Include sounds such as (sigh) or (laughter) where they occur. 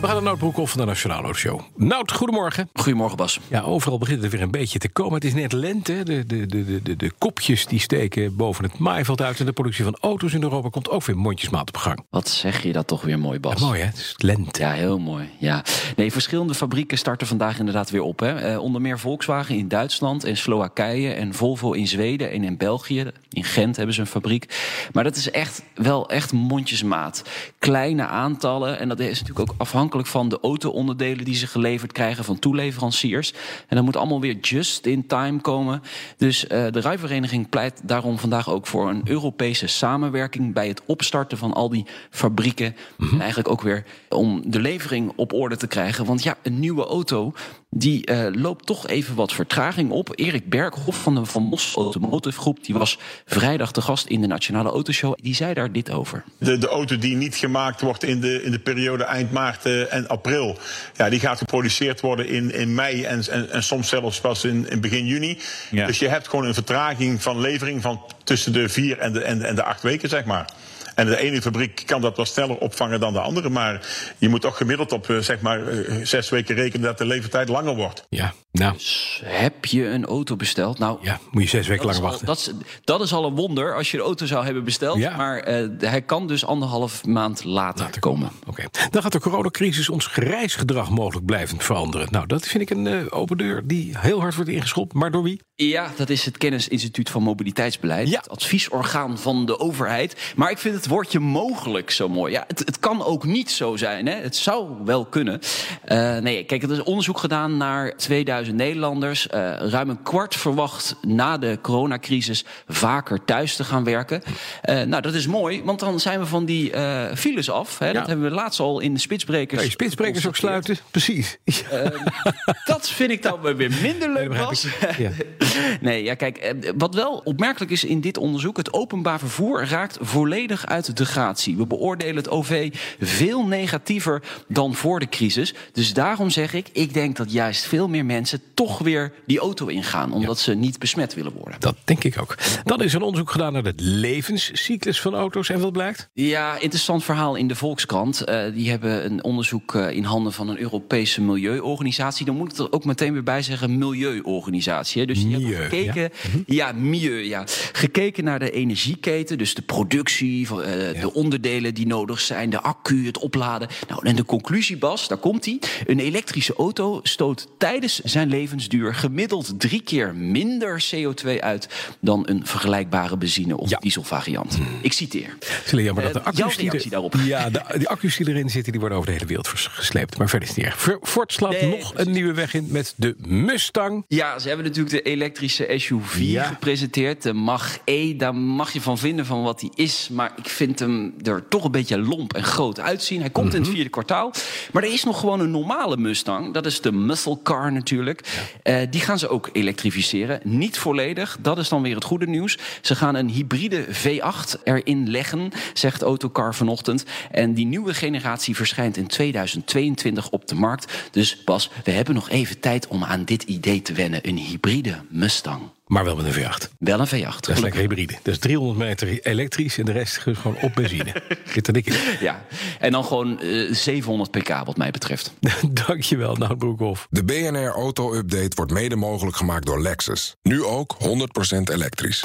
We gaan naar Nout Broekhoff van de Nationale Autoshow. Nout, goedemorgen. Goedemorgen Bas. Ja, overal begint het weer een beetje te komen. Het is net lente. De, de, de, de, de kopjes die steken boven het maaiveld uit. En de productie van auto's in Europa komt ook weer mondjesmaat op gang. Wat zeg je dat toch weer mooi Bas. Ja, mooi hè, het is lente. Ja, heel mooi. Ja. Nee, verschillende fabrieken starten vandaag inderdaad weer op. Hè. Eh, onder meer Volkswagen in Duitsland en Slowakije en Volvo in Zweden en in België. In Gent hebben ze een fabriek. Maar dat is echt wel echt mondjesmaat. Kleine aantallen. En dat is natuurlijk ook afhankelijk van de auto-onderdelen die ze geleverd krijgen van toeleveranciers. En dat moet allemaal weer just in time komen. Dus eh, de rijvereniging pleit daarom vandaag ook voor een Europese samenwerking bij het opstarten van al die fabrieken. En eigenlijk ook weer om de levering op orde te krijgen. Want ja, een nieuwe auto die eh, loopt toch even wat vertraging op. Erik Berghoff van de Van Mos Automotive Groep, die was vrijdag de gast in de Nationale Autoshow. Die zei daar dit over. De, de auto die niet gemaakt wordt in de, in de periode eind maart eh, en april, ja, die gaat geproduceerd worden in, in mei en, en, en soms zelfs pas in, in begin juni. Ja. Dus je hebt gewoon een vertraging van levering van tussen de vier en de, en, en de acht weken, zeg maar. En de ene fabriek kan dat wat sneller opvangen dan de andere. Maar je moet toch gemiddeld op eh, zeg maar eh, zes weken rekenen dat de levertijd langer wordt. Ja, nou, Dus heb je een auto besteld? Nou, ja, moet je zes weken al, wachten. dat, is, dat is al een wonder als je de auto zou hebben besteld. Ja. Maar eh, hij kan dus anderhalf maand later, komen. Dan gaat de coronacrisis ons reisgedrag mogelijk blijvend veranderen. Nou, dat vind ik een eh, open deur die heel hard wordt ingeschopt. Maar door wie? Ja, dat is het Kennisinstituut van Mobiliteitsbeleid. Ja. Het adviesorgaan van de overheid. Maar ik vind het woordje mogelijk zo mooi. Ja, het, het kan ook niet zo zijn. Hè? Het zou wel kunnen. Eh, nee, kijk, er is onderzoek gedaan naar 2000 Nederlanders. Eh, ruim een kwart verwacht na de coronacrisis vaker thuis te gaan werken. Nou, dat is mooi, want dan zijn we van die files af. Hè? Dat hebben we al in de spitsbrekers. Spitsbrekers ook sluiten? Precies. (laughs) Dat vind ik dan weer minder leuk, begrijp was. Ja. (laughs) Nee, ja, kijk, eh, wat wel opmerkelijk is in dit onderzoek... het openbaar vervoer raakt volledig uit de gratie. We beoordelen het OV veel negatiever dan voor de crisis. Dus daarom zeg ik, ik denk dat juist veel meer mensen... toch weer die auto ingaan, omdat ze niet besmet willen worden. Dat denk ik ook. Dan is een onderzoek gedaan naar de levenscyclus van auto's. En wat blijkt? Ja, interessant verhaal in de Volkskrant. Eh, die hebben een onderzoek eh, in handen van een Europese milieuorganisatie. Dan moet ik er ook meteen weer bij zeggen, milieuorganisatie. Hè. Dus die Milieu, hebben gekeken, ja? milieu, ja. Gekeken naar de energieketen, dus de productie, eh, de onderdelen die nodig zijn, de accu, het opladen. Nou, en de conclusie, Bas, daar komt hij. Een elektrische auto stoot tijdens zijn levensduur gemiddeld drie keer minder CO2 uit dan een vergelijkbare benzine- of Ja. dieselvariant. Ik citeer. Het is alleen jammer dat de Eh, jouw accu's die, daarop? Ja, de, die accu's die erin zitten, die worden over de hele wereld gesleept. Maar verder is het niet erg. Ford slaat Nee, nog precies. een nieuwe weg in met de Mustang. Ja, ze hebben natuurlijk de elektrische SUV Ja. gepresenteerd. De Mach-E, daar mag je van vinden van wat hij is. Maar ik vind hem er toch een beetje lomp en groot uitzien. Hij komt in Mhm. het vierde kwartaal. Maar er is nog gewoon een normale Mustang. Dat is de Muscle Car natuurlijk. Eh, die gaan ze ook elektrificeren. Niet volledig, dat is dan weer het goede nieuws. Ze gaan een hybride V8 erin leggen, zegt Autocar vanochtend. En die nieuwe generatie verschijnt in 2022 op de markt. Dus Bas, we hebben nog even tijd om aan dit idee te wennen. Een hybride Mustang. Maar wel met een V8. Wel een V8. Dat is gelukkig. lekker hybride. Dat is 300 meter elektrisch en de rest gewoon op benzine. (laughs) Zit er dik in. Ja, en dan gewoon eh, 700 pk wat mij betreft. (laughs) Dankjewel, Nout Broekhoff. De BNR Auto Update wordt mede mogelijk gemaakt door Lexus. Nu ook 100% elektrisch.